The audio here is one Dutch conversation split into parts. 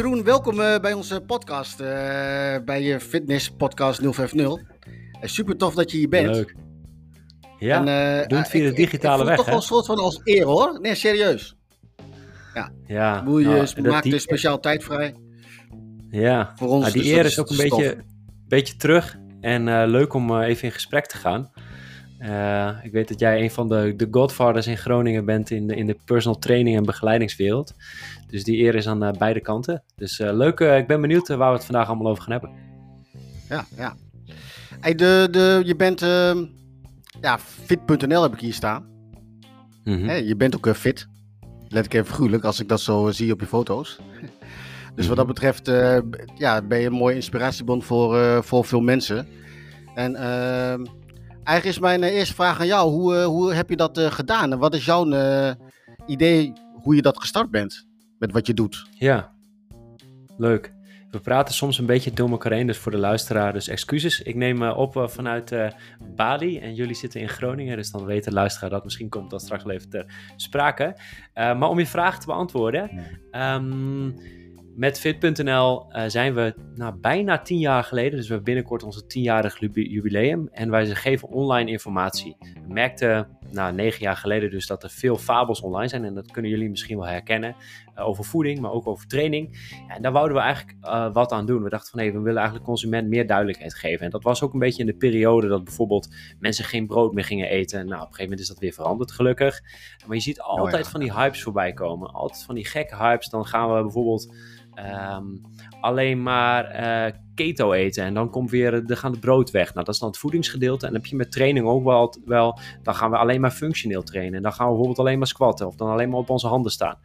Jeroen, welkom uh, bij onze podcast, uh, bij je Fitness Podcast 050. Uh, super tof dat je hier bent. Leuk. Ja, en, doe het via de digitale ik, weg. toch wel een soort van als eer hoor. Nee, serieus. Ja, ja Boel, je nou, maakt die... er speciaal tijd vrij. Ja, voor ons. Nou, die dus eer is ook een beetje, beetje terug. En leuk om even in gesprek te gaan. Uh, ik weet dat jij een van de, de godfathers in Groningen bent in de, in de personal training en begeleidingswereld. Dus die eer is aan uh, beide kanten. Dus uh, leuk, ik ben benieuwd waar we het vandaag allemaal over gaan hebben. Ja, ja. Hey, de, de, je bent, ehm, ja, fit.nl heb ik hier staan. Mm -hmm. hey, je bent ook fit. Let ik even figuurlijk als ik dat zo zie op je foto's. Dus wat dat mhm. betreft ja, ben je een mooie inspiratiebron voor, voor veel mensen. En ehm, Eigenlijk is mijn eh, eerste vraag aan jou. Hoe, eh, hoe heb je dat eh, gedaan? En wat is jouw idee hoe je dat gestart bent met wat je doet? Ja, leuk. We praten soms een beetje door elkaar heen, dus voor de luisteraar, dus excuses. Ik neem op vanuit Bali en jullie zitten in Groningen, dus dan weet de luisteraar dat. Misschien komt dat straks wel even ter sprake. maar om je vraag te beantwoorden. Um, met Fit.nl eh, zijn we nou, bijna tien jaar geleden, dus we hebben binnenkort onze tienjarig jubileum. En wij geven online informatie. We merkten nou, negen jaar geleden dus dat er veel fabels online zijn. En dat kunnen jullie misschien wel herkennen. Over voeding, maar ook over training. Ja, en daar wouden we eigenlijk uh, wat aan doen. We dachten van hé, hey, we willen eigenlijk consument meer duidelijkheid geven. En dat was ook een beetje in de periode dat bijvoorbeeld mensen geen brood meer gingen eten. Nou, op een gegeven moment is dat weer veranderd gelukkig. Maar je ziet altijd oh ja. van die hypes voorbij komen. Altijd van die gekke hypes. Dan gaan we bijvoorbeeld Um, alleen maar uh, keto eten en dan komt weer de, gaan het brood weg. Nou, dat is dan het voedingsgedeelte. En dan heb je met training ook wel, wel, dan gaan we alleen maar functioneel trainen. En dan gaan we bijvoorbeeld alleen maar squatten of dan alleen maar op onze handen staan.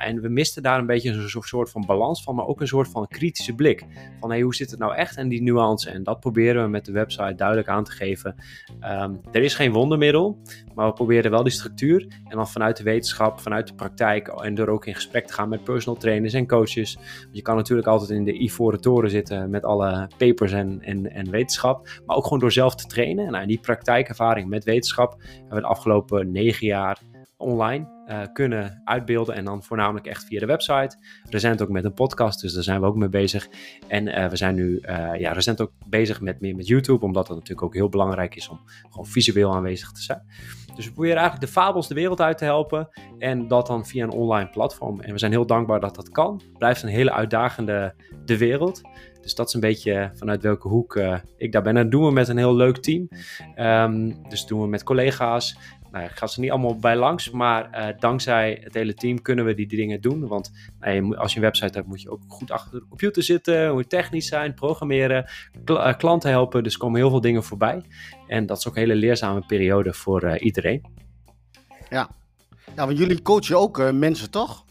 En we misten daar een beetje een soort van balans van, maar ook een soort van kritische blik. Van hey, hoe zit het nou echt en die nuance? En dat proberen we met de website duidelijk aan te geven. Um, er is geen wondermiddel, maar we proberen wel die structuur. En dan vanuit de wetenschap, vanuit de praktijk en door ook in gesprek te gaan met personal trainers en coaches. Je kan natuurlijk altijd in de ivoren toren zitten met alle papers en, en, en wetenschap. Maar ook gewoon door zelf te trainen. Nou, en die praktijkervaring met wetenschap hebben we de afgelopen negen jaar online uh, kunnen uitbeelden. En dan voornamelijk echt via de website. Recent ook met een podcast, dus daar zijn we ook mee bezig. En uh, we zijn nu uh, ja, recent ook bezig met meer met YouTube, omdat het natuurlijk ook heel belangrijk is om gewoon visueel aanwezig te zijn. Dus we proberen eigenlijk de fabels de wereld uit te helpen. En dat dan via een online platform. En we zijn heel dankbaar dat dat kan. Het blijft een hele uitdagende de wereld. Dus dat is een beetje vanuit welke hoek ik daar ben. En dat doen we met een heel leuk team. Um, dus doen we met collega's nou, ik ga ze niet allemaal bij langs, maar uh, dankzij het hele team kunnen we die dingen doen. Want nou, als je een website hebt, moet je ook goed achter de computer zitten, moet technisch zijn, programmeren, kl uh, klanten helpen. Dus er komen heel veel dingen voorbij. En dat is ook een hele leerzame periode voor uh, iedereen. Ja. ja, want jullie coachen ook mensen, toch?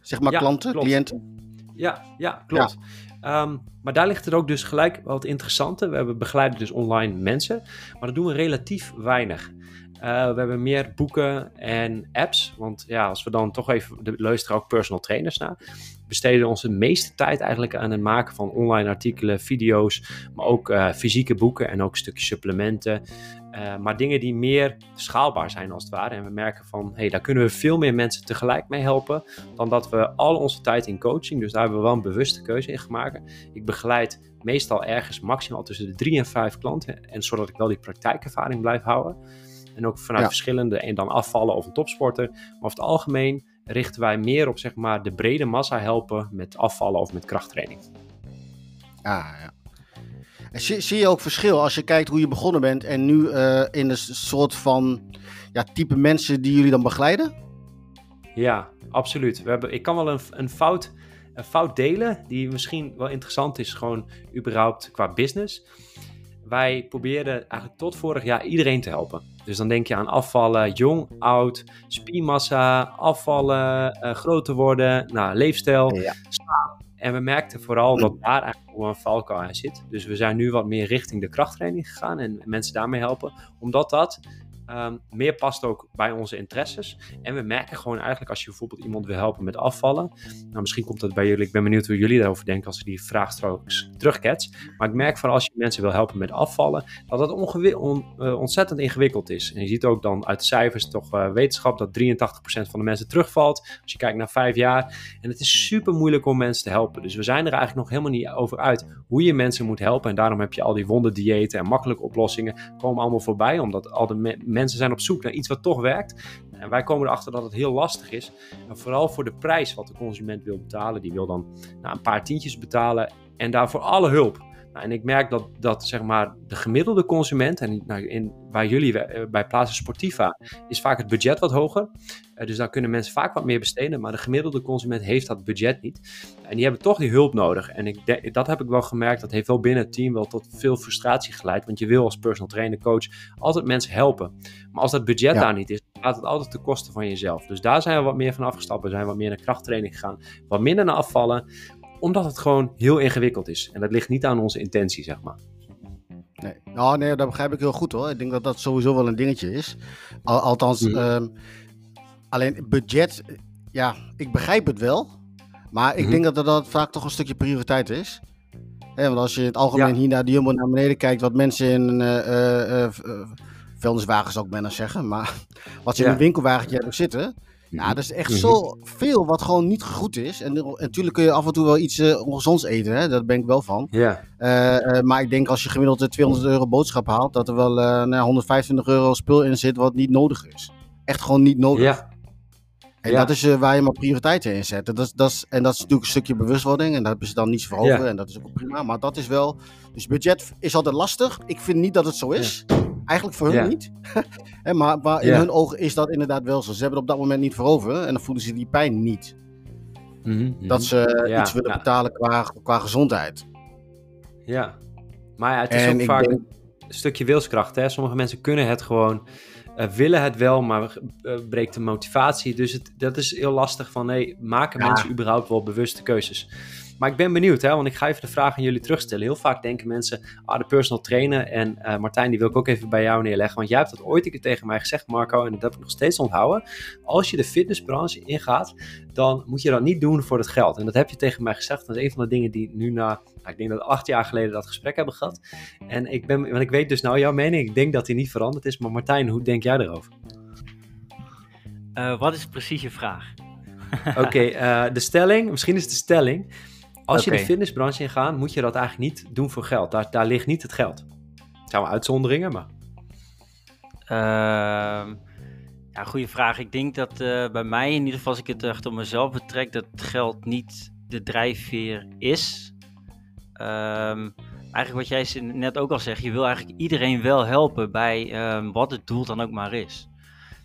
Zeg maar ja, klanten, klopt. cliënten. Ja, ja klopt. Ja. Um, maar daar ligt er ook dus gelijk wat interessante. We hebben begeleiden dus online mensen, maar dat doen we relatief weinig. Uh, we hebben meer boeken en apps. Want ja, als we dan toch even de, luisteren ook personal trainers naar. Besteden onze meeste tijd eigenlijk aan het maken van online artikelen, video's. Maar ook uh, fysieke boeken en ook stukjes supplementen. Uh, maar dingen die meer schaalbaar zijn als het ware. En we merken van, hey, daar kunnen we veel meer mensen tegelijk mee helpen. Dan dat we al onze tijd in coaching. Dus daar hebben we wel een bewuste keuze in gemaakt. Ik begeleid meestal ergens maximaal tussen de drie en vijf klanten. En zodat ik wel die praktijkervaring blijf houden. En ook vanuit verschillende, en dan afvallen of een topsporter. Maar over het algemeen richten wij meer op zeg maar, de brede massa helpen met afvallen of met krachttraining. Ah, ja. En zie, zie, je ook verschil als je kijkt hoe je begonnen bent en nu uh, in een soort van ja, type mensen die jullie dan begeleiden? Ja, absoluut. We hebben, ik kan wel een, een, fout, een fout delen die misschien wel interessant is, gewoon überhaupt qua business wij probeerden eigenlijk tot vorig jaar iedereen te helpen. Dus dan denk je aan afvallen, jong, oud, spiermassa, afvallen, uh, groter worden, nou, leefstijl, ja. En we merkten vooral dat daar eigenlijk een valkuil aan zit. Dus we zijn nu wat meer richting de krachttraining gegaan en mensen daarmee helpen. Omdat dat ehm, meer past ook bij onze interesses. En we merken gewoon eigenlijk als je bijvoorbeeld iemand wil helpen met afvallen. Nou, misschien komt dat bij jullie. Ik ben benieuwd hoe jullie daarover denken als je die vraag straks terugketst. Maar ik merk van als je mensen wil helpen met afvallen, dat dat uh, ontzettend ingewikkeld is. En je ziet ook dan uit cijfers toch uh, wetenschap dat 83% van de mensen terugvalt. Als je kijkt naar vijf jaar. En het is super moeilijk om mensen te helpen. Dus we zijn er eigenlijk nog helemaal niet over uit hoe je mensen moet helpen. En daarom heb je al die wonderdiëten en makkelijke oplossingen komen allemaal voorbij. Omdat al de mensen zijn op zoek naar iets wat toch werkt. En wij komen erachter dat het heel lastig is. En vooral voor de prijs wat de consument wil betalen. Die wil dan nou, een paar tientjes betalen en daarvoor alle hulp. Nou, en ik merk dat, dat zeg maar, de gemiddelde consument, en nou, in, bij jullie eh, bij Plaza Sportiva, is vaak het budget wat hoger. Uh, dus daar kunnen mensen vaak wat meer besteden, maar de gemiddelde consument heeft dat budget niet. En die hebben toch die hulp nodig. En ik dat heb ik wel gemerkt, dat heeft wel binnen het team wel tot veel frustratie geleid. Want je wil als personal trainer, coach, altijd mensen helpen. Maar als dat budget daar niet is, gaat het altijd ten koste van jezelf. Dus daar zijn we wat meer van afgestapt. We zijn wat meer naar krachttraining gegaan, wat minder naar afvallen omdat het gewoon heel ingewikkeld is. En dat ligt niet aan onze intentie, zeg maar. Nee, nou, nee dat begrijp ik heel goed hoor. Ik denk dat dat sowieso wel een dingetje is. althans, mm. alleen budget, ja, ik begrijp het wel. Maar ik mhm. denk dat dat vaak toch een stukje prioriteit is. want als je in het algemeen hier naar de Jumbo naar beneden kijkt, wat mensen in uh, uh, vuilniswagens ook bijna zeggen, maar wat ze in een winkelwagentje hebben zitten, ja, dat is echt mhm. zo veel wat gewoon niet goed is. En, natuurlijk kun je af en toe wel iets uh, ongezonds eten, hè? daar ben ik wel van. Ja. Uh, uh, maar ik denk als je gemiddeld 200 euro boodschap haalt, dat er wel nou, 125 euro spul in zit wat niet nodig is. Echt gewoon niet nodig. Ja. En dat is waar je maar prioriteiten in zet. Dat is, dat is, en dat is natuurlijk een stukje bewustwording. En daar hebben ze dan niets voor over. En dat is ook prima. Maar dat is wel. Dus budget is altijd lastig. Ik vind niet dat het zo is. Eigenlijk voor hun niet. maar, maar in hun ogen is dat inderdaad wel zo. Ze hebben het op dat moment niet voor over en dan voelen ze die pijn niet. Mhm, dat mhm. ze iets willen betalen qua, qua gezondheid. Ja, maar ja, het is ook vaak een stukje wilskracht. Hè? Sommige mensen kunnen het gewoon, uh, willen het wel, maar uh, breekt de motivatie. Dus het, dat is heel lastig van, nee, maken mensen überhaupt wel bewuste keuzes? Maar ik ben benieuwd, hè, want ik ga even de vraag aan jullie terugstellen. Heel vaak denken mensen, ah, de personal trainer. En uh, Martijn, die wil ik ook even bij jou neerleggen. Want jij hebt dat ooit een keer tegen mij gezegd, Marco, en dat heb ik nog steeds onthouden. Als je de fitnessbranche ingaat, dan moet je dat niet doen voor het geld. En dat heb je tegen mij gezegd. Dat is een van de dingen die nu na, nou, ik denk dat acht jaar geleden dat gesprek hebben gehad. En ik ben, want ik weet dus nou jouw mening. Ik denk dat die niet veranderd is. Maar Martijn, hoe denk jij erover? Uh, wat is precies je vraag? Oké, uh, de stelling, misschien is het de stelling. Als je de fitnessbranche ingaat, moet je dat eigenlijk niet doen voor geld. Daar, daar ligt niet het geld. Het zijn wel uitzonderingen, maar... Uh, ja, goede vraag. Ik denk dat uh, bij mij, in ieder geval als ik het echt op mezelf betrek, dat geld niet de drijfveer is. Um, eigenlijk wat jij net ook al zegt, je wil eigenlijk iedereen wel helpen bij um, wat het doel dan ook maar is.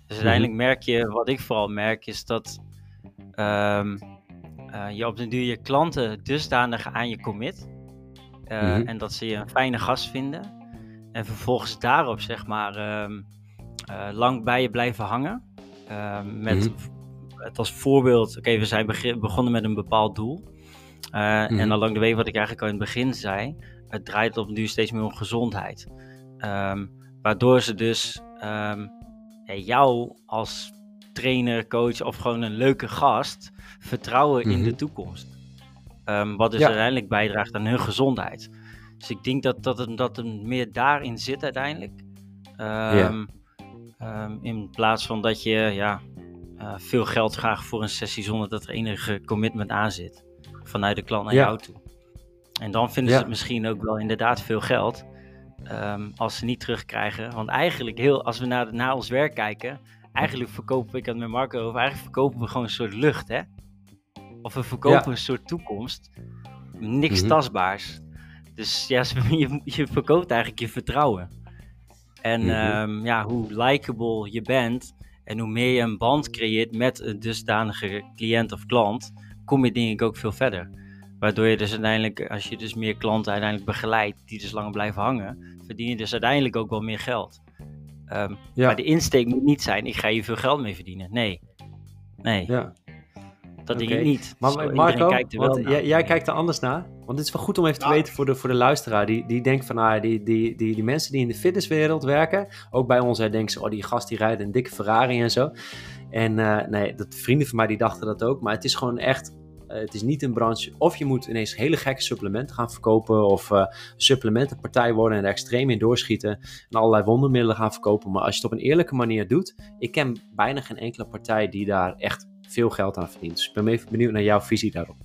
Dus uiteindelijk mhm. merk je, wat ik vooral merk, is dat um, uh, je op den duur je klanten dusdanig aan je commit. Uh, mm En dat ze je een fijne gast vinden. En vervolgens daarop, zeg maar, uh, lang bij je blijven hangen. Ehm, met mm het als voorbeeld, oké, we zijn begonnen met een bepaald doel. Mm En along de weg, wat ik eigenlijk al in het begin zei, het draait op nu steeds meer om gezondheid. Um, waardoor ze dus jou als trainer, coach of gewoon een leuke gast vertrouwen in de mhm. toekomst. Um, wat dus uiteindelijk bijdraagt aan hun gezondheid. Dus ik denk dat, dat, het, dat het meer daarin zit uiteindelijk. In plaats van dat je ja, uh, veel geld graag voor een sessie zonder dat er enige commitment aan zit. Vanuit de klant naar jou toe. En dan vinden ze het misschien ook wel inderdaad veel geld. als ze niet terugkrijgen. Want eigenlijk, heel, als we naar, naar ons werk kijken, eigenlijk verkopen ik het met Marco over, eigenlijk verkopen we gewoon een soort lucht, hè? Of we verkopen een soort toekomst. Niks mhm. tastbaars. Dus ja, je, je verkoopt eigenlijk je vertrouwen. En mhm. ehm, ja, hoe likable je bent en hoe meer je een band creëert met een dusdanige cliënt of klant, kom je denk ik ook veel verder. Waardoor je dus uiteindelijk, als je dus meer klanten uiteindelijk begeleidt, die dus langer blijven hangen, verdien je dus uiteindelijk ook wel meer geld. Ehm, maar de insteek moet niet zijn, ik ga je veel geld mee verdienen. Nee. Nee. Ja. Dat denk ik niet. Maar Marco, kijkt er wel jij, jij, kijkt er anders naar. Want het is wel goed om even te weten voor de, voor de luisteraar. Die, die denkt van, ah, die, die, die, die mensen die in de fitnesswereld werken. Ook bij ons, hè, denken ze, oh, die gast die rijdt een dikke Ferrari en zo. En uh, nee, dat, vrienden van mij die dachten dat ook. Maar het is gewoon echt uh, het is niet een branche. Of je moet ineens hele gekke supplementen gaan verkopen. Of uh, supplementenpartij worden en er extreem in doorschieten. En allerlei wondermiddelen gaan verkopen. Maar als je het op een eerlijke manier doet. Ik ken bijna geen enkele partij die daar echt veel geld aan verdient. Dus ik ben even benieuwd naar jouw visie daarop.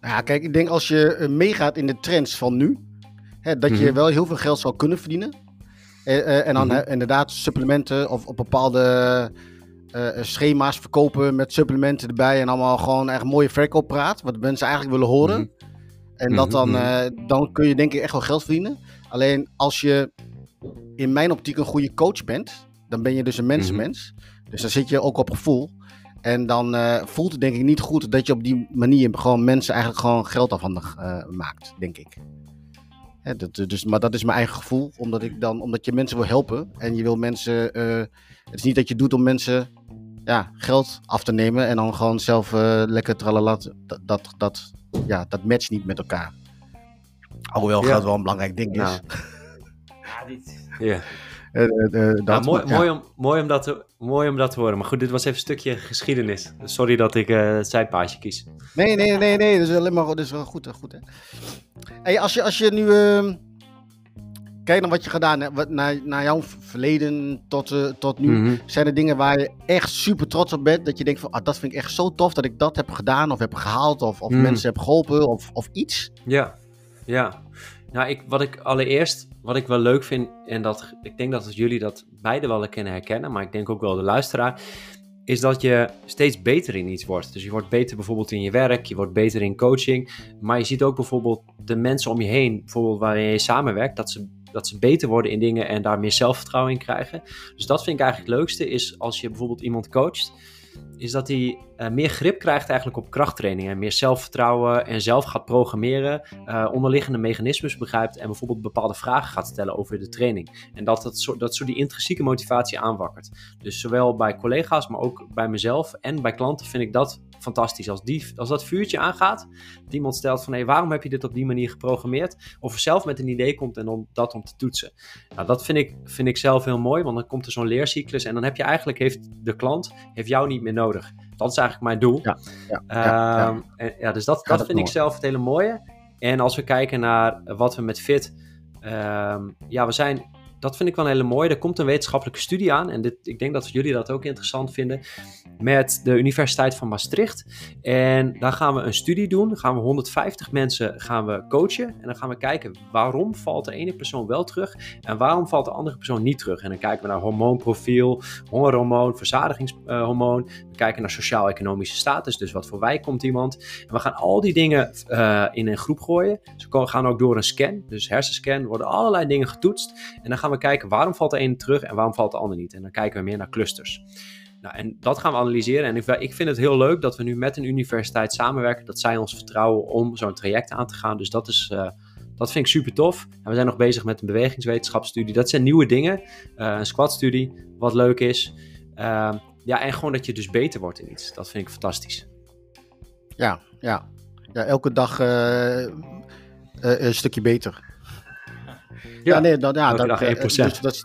Nou ja, kijk, ik denk als je meegaat in de trends van nu. Hè, dat je Mhm. wel heel veel geld zou kunnen verdienen. Eh, eh, en dan Mhm. hè, inderdaad supplementen of op bepaalde eh, schema's verkopen met supplementen erbij. En allemaal gewoon echt mooie verkooppraat. Wat mensen eigenlijk willen horen. Mhm. En dat Mhm, dan, mhm. eh, dan kun je denk ik echt wel geld verdienen. Alleen als je in mijn optiek een goede coach bent, dan ben je dus een mensenmens. Dus dan zit je ook op gevoel. En dan eh, voelt het denk ik niet goed dat je op die manier gewoon mensen eigenlijk gewoon geld afhandig eh, maakt, denk ik. Hè, dat, dus, maar dat is mijn eigen gevoel, omdat, ik dan, omdat je mensen wil helpen. En je wil mensen, eh, het is niet dat je doet om mensen ja, geld af te nemen en dan gewoon zelf eh, lekker tralalat. Dat, dat, dat, ja, dat matcht niet met elkaar. Alhoewel Ja. geld wel een belangrijk ding is. Ja, dit... ja. Eh, eh, Nou, dat, mooi, maar ja. mooi, om, mooi, om dat te, mooi om dat te horen. Maar goed, dit was even een stukje geschiedenis. Sorry dat ik eh, het zijpaadje kies. Nee, nee, nee, nee, dat is alleen maar dat is wel goed, goed hè. Hey, als je, als je nu kijkt naar wat je gedaan hebt, wat, naar, naar jouw verleden tot, eh, tot nu, Mhm. zijn er dingen waar je echt super trots op bent, dat je denkt van, ah, dat vind ik echt zo tof dat ik dat heb gedaan of heb gehaald of, of Mm. mensen heb geholpen of, of iets? Ja, ja. Nou, ik, wat ik allereerst, wat ik wel leuk vind, en dat ik denk dat jullie dat beide wel kunnen herkennen, maar ik denk ook wel de luisteraar, is dat je steeds beter in iets wordt. Dus je wordt beter bijvoorbeeld in je werk, je wordt beter in coaching, maar je ziet ook bijvoorbeeld de mensen om je heen, bijvoorbeeld waarin je samenwerkt, dat ze, dat ze beter worden in dingen en daar meer zelfvertrouwen in krijgen. Dus dat vind ik eigenlijk het leukste, is als je bijvoorbeeld iemand coacht, is dat hij eh, meer grip krijgt eigenlijk op krachttraining en meer zelfvertrouwen en zelf gaat programmeren, eh, onderliggende mechanismes begrijpt en bijvoorbeeld bepaalde vragen gaat stellen over de training. En dat dat zo, dat zo die intrinsieke motivatie aanwakkert. Dus zowel bij collega's, maar ook bij mezelf en bij klanten vind ik dat fantastisch. Als, die, als dat vuurtje aangaat, dat iemand stelt van hé, waarom heb je dit op die manier geprogrammeerd? Of zelf met een idee komt en om dat om te toetsen. Nou, dat vind ik, vind ik zelf heel mooi, want dan komt er zo'n leercyclus en dan heb je eigenlijk, heeft de klant heeft jou niet meer nodig. Dat is eigenlijk mijn doel. Ja, ja, ja. Ehm, en, ja dus dat, dat vind ik zelf het hele mooie. En als we kijken naar wat we met Fit. ehm, ja, we zijn. Dat vind ik wel een hele mooie. Er komt een wetenschappelijke studie aan. En dit, ik denk dat jullie dat ook interessant vinden. Met de Universiteit van Maastricht. En daar gaan we een studie doen. Dan gaan we 150 mensen gaan we coachen. En dan gaan we kijken waarom valt de ene persoon wel terug. En waarom valt de andere persoon niet terug. En dan kijken we naar hormoonprofiel, hongerhormoon, verzadigingshormoon. We kijken naar sociaal-economische status. Dus wat voor wijk komt iemand. We gaan al die dingen eh, in een groep gooien. Ze gaan ook door een scan, dus hersenscan, worden allerlei dingen getoetst. En dan gaan we kijken waarom valt de ene terug en waarom valt de ander niet. En dan kijken we meer naar clusters. Nou, en dat gaan we analyseren. En ik, vind het heel leuk dat we nu met een universiteit samenwerken. Dat zij ons vertrouwen om zo'n traject aan te gaan. Dus dat is. eh, dat vind ik super tof. En we zijn nog bezig met een bewegingswetenschapsstudie. Dat zijn nieuwe dingen. Eh, een squatstudie, wat leuk is. Ehm, ja, en gewoon dat je dus beter wordt in iets. Dat vind ik fantastisch. Ja, ja. ja elke dag eh, een stukje beter. Ja, nee, dat, ja, dat, dag eh, 1%. dus dat is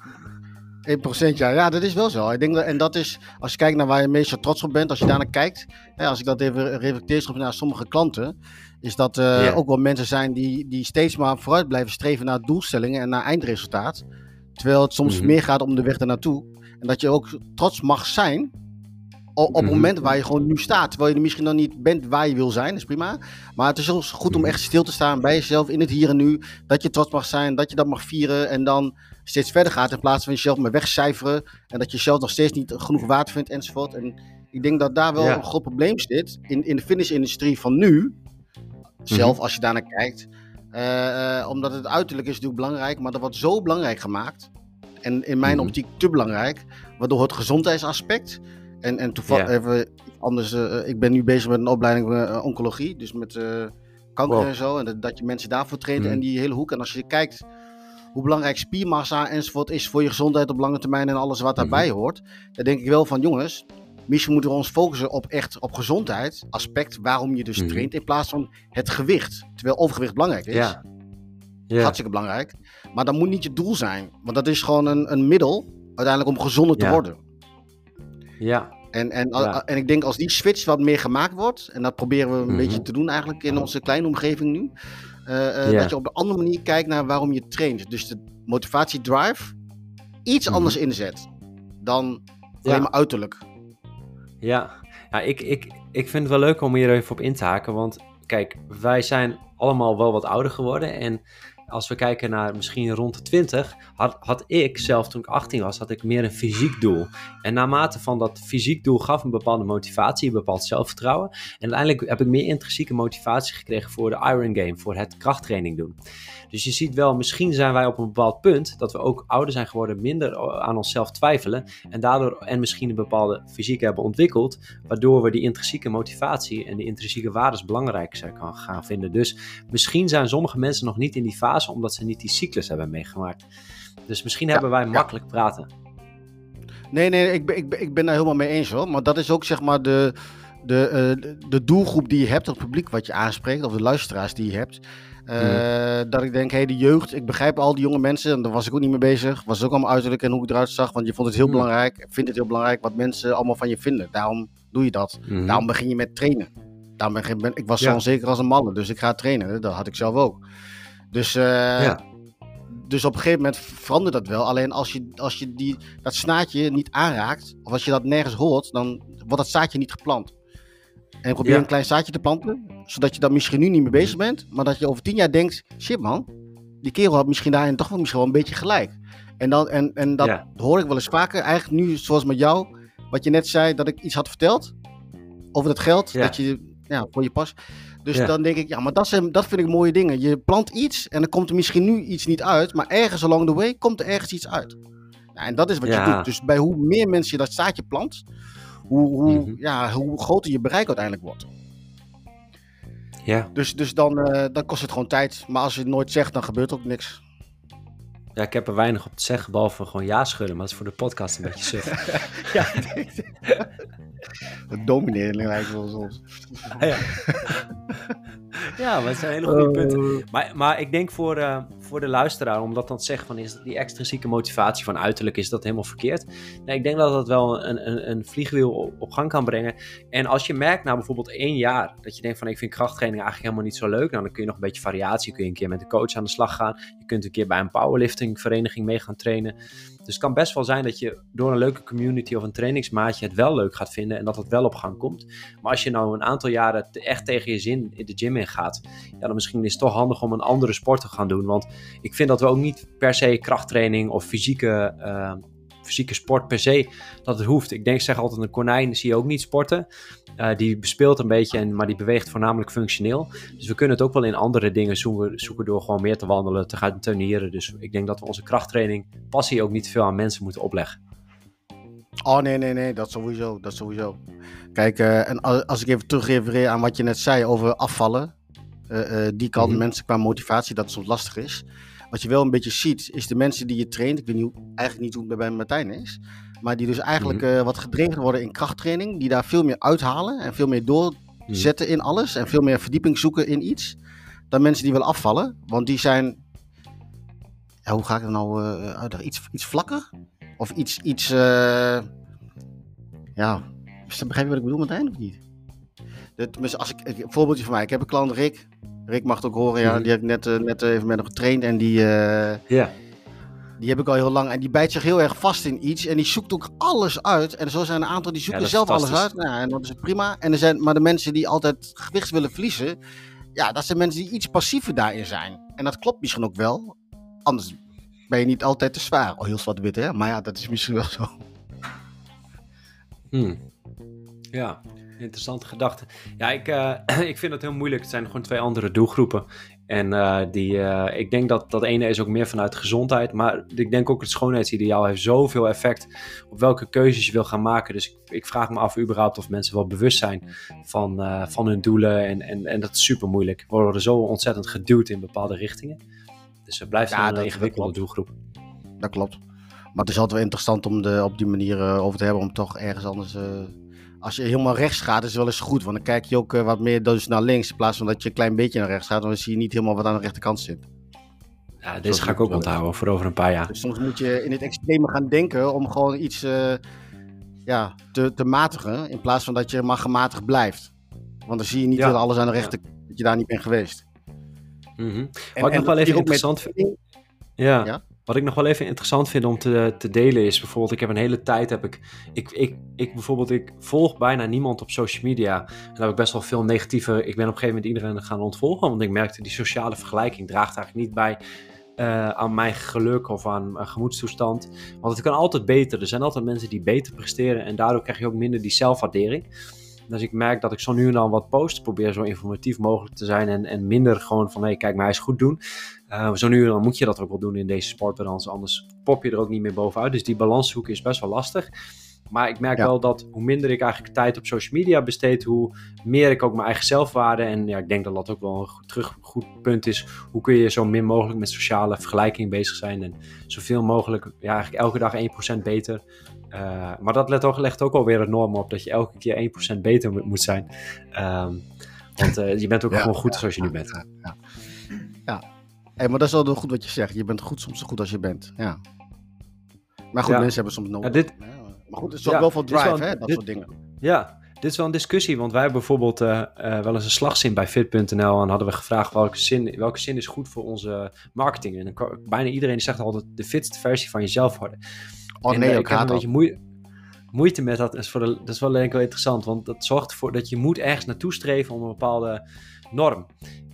1%, ja. ja, dat is wel zo. Ik denk dat, en dat is, als je kijkt naar waar je meestal trots op bent, als je daarnaar kijkt, hè, als ik dat even reflecteer naar sommige klanten, is dat eh, Ja. ook wel mensen zijn die, die steeds maar vooruit blijven streven naar doelstellingen en naar eindresultaat. Terwijl het soms Mhm. meer gaat om de weg ernaartoe. En dat je ook trots mag zijn op Mhm. het moment waar je gewoon nu staat. Terwijl je er misschien nog niet bent waar je wil zijn, is prima. Maar het is ook goed om Mhm. echt stil te staan bij jezelf in het hier en nu. Dat je trots mag zijn, dat je dat mag vieren. En dan steeds verder gaat in plaats van jezelf maar wegcijferen. En dat je jezelf nog steeds niet genoeg waard vindt enzovoort. En ik denk dat daar wel Ja. een groot probleem zit in, in de fitnessindustrie van nu. Zelf, als je daarnaar kijkt. Eh, eh, omdat het uiterlijk is natuurlijk belangrijk, maar dat wordt zo belangrijk gemaakt. En in mijn Mhm. optiek te belangrijk. Waardoor het gezondheidsaspect. En, en toevallig Ja. even anders. eh, ik ben nu bezig met een opleiding eh, oncologie. Dus met eh, kanker Wow. en zo. En dat, dat je mensen daarvoor traint. Mhm. En die hele hoek. En als je kijkt hoe belangrijk spiermassa enzovoort is voor je gezondheid op lange termijn. En alles wat daarbij Mhm. hoort. Dan denk ik wel van jongens. misschien moeten we ons focussen op echt op gezondheid, aspect waarom je dus mhm. traint, in plaats van het gewicht. Terwijl overgewicht belangrijk is. Ja. ja. Hartstikke belangrijk. Maar dat moet niet je doel zijn. Want dat is gewoon een, een middel uiteindelijk om gezonder te worden. Ja. En, en, en ik denk als die switch wat meer gemaakt wordt, en dat proberen we een mhm. beetje te doen eigenlijk in onze kleine omgeving nu, uh, dat je op een andere manier kijkt naar waarom je traint. Dus de motivatie drive iets mhm. anders inzet dan alleen maar uiterlijk. Ja, ja ik, ik, ik vind het wel leuk om hier even op in te haken. Want kijk, wij zijn allemaal wel wat ouder geworden. En als we kijken naar misschien rond de 20, had, had ik zelf toen ik 18 was, had ik meer een fysiek doel. En naarmate van dat fysiek doel gaf een bepaalde motivatie, een bepaald zelfvertrouwen. En uiteindelijk heb ik meer intrinsieke motivatie gekregen voor de Iron Game, voor het krachttraining doen. Dus je ziet wel, misschien zijn wij op een bepaald punt dat we ook ouder zijn geworden, minder aan onszelf twijfelen. En daardoor en misschien een bepaalde fysiek hebben ontwikkeld, waardoor we die intrinsieke motivatie en die intrinsieke waarden belangrijk zijn gaan vinden. Dus misschien zijn sommige mensen nog niet in die fase omdat ze niet die cyclus hebben meegemaakt. Dus misschien hebben wij makkelijk praten. Nee, nee, ik ben, ik, ben, ik ben daar helemaal mee eens hoor. Maar dat is ook zeg maar de, de, uh, de doelgroep die je hebt, het publiek wat je aanspreekt, of de luisteraars die je hebt. Uh, Dat ik denk, hé, hey, de jeugd, ik begrijp al die jonge mensen, en daar was ik ook niet mee bezig. Was ook allemaal uiterlijk en hoe ik eruit zag, want je vond het heel mm. belangrijk, vindt het heel belangrijk wat mensen allemaal van je vinden. Daarom doe je dat. Mm. Daarom begin je met trainen. Daarom ben, ik was zo onzeker als een man, dus ik ga trainen. Dat had ik zelf ook. Dus, uh, ja. dus op een gegeven moment verandert dat wel. Alleen als je, als je die, dat snaadje niet aanraakt, of als je dat nergens hoort, dan wordt dat zaadje niet geplant. En probeer een klein zaadje te planten, zodat je daar misschien nu niet mee bezig bent, maar dat je over tien jaar denkt, shit man, die kerel had misschien daarin toch wel misschien wel een beetje gelijk. En, dan, en, en dat hoor ik wel eens vaker, eigenlijk nu zoals met jou, wat je net zei, dat ik iets had verteld over dat geld, dat je ja, voor je pas. Dus dan denk ik, ja, maar dat, zijn, dat vind ik mooie dingen. Je plant iets en dan komt er misschien nu iets niet uit, maar ergens along the way komt er ergens iets uit. Ja, en dat is wat je doet. Dus bij hoe meer mensen je dat zaadje plant, hoe, hoe, mhm. ja, hoe groter je bereik uiteindelijk wordt. Ja. Dus, dus dan, uh, dan kost het gewoon tijd. Maar als je het nooit zegt, dan gebeurt ook niks. Ja, ik heb er weinig op te zeggen, behalve gewoon ja schudden. Maar het is voor de podcast een beetje suf. ja, het domineren lijkt wel soms. ja. ja, maar het zijn hele goede punten. Oh. Maar, maar ik denk voor, uh, voor de luisteraar, om dat dan te zeggen van is die extrinsieke motivatie van uiterlijk, is dat helemaal verkeerd? Nee, ik denk dat dat wel een, een, een vliegwiel op, op, gang kan brengen. En als je merkt na bijvoorbeeld één jaar, dat je denkt van ik vind krachttraining eigenlijk helemaal niet zo leuk, nou, dan kun je nog een beetje variatie, kun je een keer met de coach aan de slag gaan. Je kunt een keer bij een powerlifting vereniging mee gaan trainen. Dus het kan best wel zijn dat je door een leuke community of een trainingsmaatje het wel leuk gaat vinden en dat het wel op gang komt. Maar als je nou een aantal jaren echt tegen je zin in de gym in gaat, ja, dan misschien is het toch handig om een andere sport te gaan doen. Want ik vind dat we ook niet per se krachttraining of fysieke, uh, fysieke sport per se dat het hoeft. Ik denk, zeg altijd, een konijn zie je ook niet sporten. Uh, die bespeelt een beetje, en, maar die beweegt voornamelijk functioneel. Dus we kunnen het ook wel in andere dingen zoeken, zoeken door gewoon meer te wandelen, te gaan turnieren. Dus ik denk dat we onze krachttraining, passie ook niet veel aan mensen moeten opleggen. Oh nee, nee, nee, dat sowieso. Dat sowieso. Kijk, uh, en als ik even terugrefereer aan wat je net zei over afvallen. Uh, die kan mm mensen qua motivatie, dat soms lastig is. Wat je wel een beetje ziet, is de mensen die je traint. Ik weet niet, eigenlijk niet hoe het bij Martijn is. Maar die dus eigenlijk mm wat gedreven worden in krachttraining. Die daar veel meer uithalen en veel meer doorzetten in alles. En veel meer verdieping zoeken in iets. Dan mensen die willen afvallen. Want die zijn, ja, hoe ga ik er nou uh, Iets, iets vlakker? Of iets, iets uh, ja, begrijp je wat ik bedoel Martijn of niet? Als ik, een voorbeeldje van mij. Ik heb een klant Rick. Rick mag het ook horen, ja. Mhm. Die heb ik net, uh, net even met hem getraind. En die, uh, ja. die heb ik al heel lang. En die bijt zich heel erg vast in iets. En die zoekt ook alles uit. En zo zijn er een aantal die zoeken zelf alles uit. Nou, en dat is prima. En er zijn, maar de mensen die altijd gewicht willen verliezen. Ja, dat zijn mensen die iets passiever daarin zijn. En dat klopt misschien ook wel. Anders ben je niet altijd te zwaar. Oh, heel zwart-wit, hè? Maar ja, dat is misschien wel zo. Hmm. Ja, interessante gedachte. Ja, ik, uh, ik vind het heel moeilijk. Het zijn gewoon twee andere doelgroepen. En uh, die, uh, ik denk dat dat ene is ook meer vanuit gezondheid. Maar ik denk ook het schoonheidsideaal heeft zoveel effect op welke keuzes je wil gaan maken. Dus ik, ik vraag me af überhaupt of mensen wel bewust zijn van, van hun doelen. En, en, en dat is super moeilijk. We worden zo ontzettend geduwd in bepaalde richtingen. Dus het blijft ja, een ingewikkelde doelgroep. Dat klopt. Maar het is altijd wel interessant om de, op die manier over te hebben. Om toch ergens anders als je helemaal rechts gaat, is het wel eens goed. Want dan kijk je ook wat meer dus naar links. In plaats van dat je een klein beetje naar rechts gaat. Dan zie je niet helemaal wat aan de rechterkant zit. Ja, deze ga ik ook onthouden voor over een paar jaar. Dus soms moet je in het extreme gaan denken om gewoon iets ja, te, te matigen. In plaats van dat je maar gematigd blijft. Want dan zie je niet dat alles aan de rechter, dat je daar niet bent geweest. Mm -hmm. Wat ik nog wel even interessant vind. Ja. ja. Wat ik nog wel even interessant vind om te, te delen is bijvoorbeeld, ik heb een hele tijd heb ik, ik, ik, ik bijvoorbeeld, ik volg bijna niemand op social media. En daar heb ik best wel veel negatieve, ik ben op een gegeven moment iedereen gaan ontvolgen, want ik merkte die sociale vergelijking draagt eigenlijk niet bij uh, aan mijn geluk of aan mijn gemoedstoestand. Want het kan altijd beter. Er zijn altijd mensen die beter presteren en daardoor krijg je ook minder die zelfwaardering. Dus ik merk dat ik zo nu en dan wat post, probeer zo informatief mogelijk te zijn en, en minder gewoon van, hé, hey, kijk, mij eens goed doen. Uh, zo nu en dan moet je dat ook wel doen in deze sportbalans, anders pop je er ook niet meer bovenuit. Dus die balans zoeken is best wel lastig. Maar ik merk wel dat hoe minder ik eigenlijk tijd op social media besteed, hoe meer ik ook mijn eigen zelfwaarde. En ja, ik denk dat dat ook wel een goed, terug, goed punt is. Hoe kun je zo min mogelijk met sociale vergelijking bezig zijn. En zoveel mogelijk, ja, eigenlijk elke dag 1% beter. Uh, maar dat let ook, legt ook alweer een norm op dat je elke keer 1% beter moet zijn. Um, want uh, je bent ook gewoon goed zoals je nu bent. Ja, ja. ja. Hey, maar dat is wel goed wat je zegt. Je bent goed soms zo goed als je bent. Ja. Maar goed, mensen hebben soms nodig. dit, maar goed, het is ook wel veel drive, wel, hè, dat soort dingen. Ja, dit is wel een discussie, want wij hebben bijvoorbeeld uh, uh, wel eens een slagzin bij fit.nl en hadden we gevraagd welke zin, welke zin is goed voor onze marketing. En dan, bijna iedereen zegt altijd de fitste versie van jezelf worden. Oh en, ik heb een beetje moeite, moeite met dat. Is voor de, dat is wel denk ik wel interessant, want dat zorgt ervoor dat je moet ergens naartoe streven om een bepaalde norm.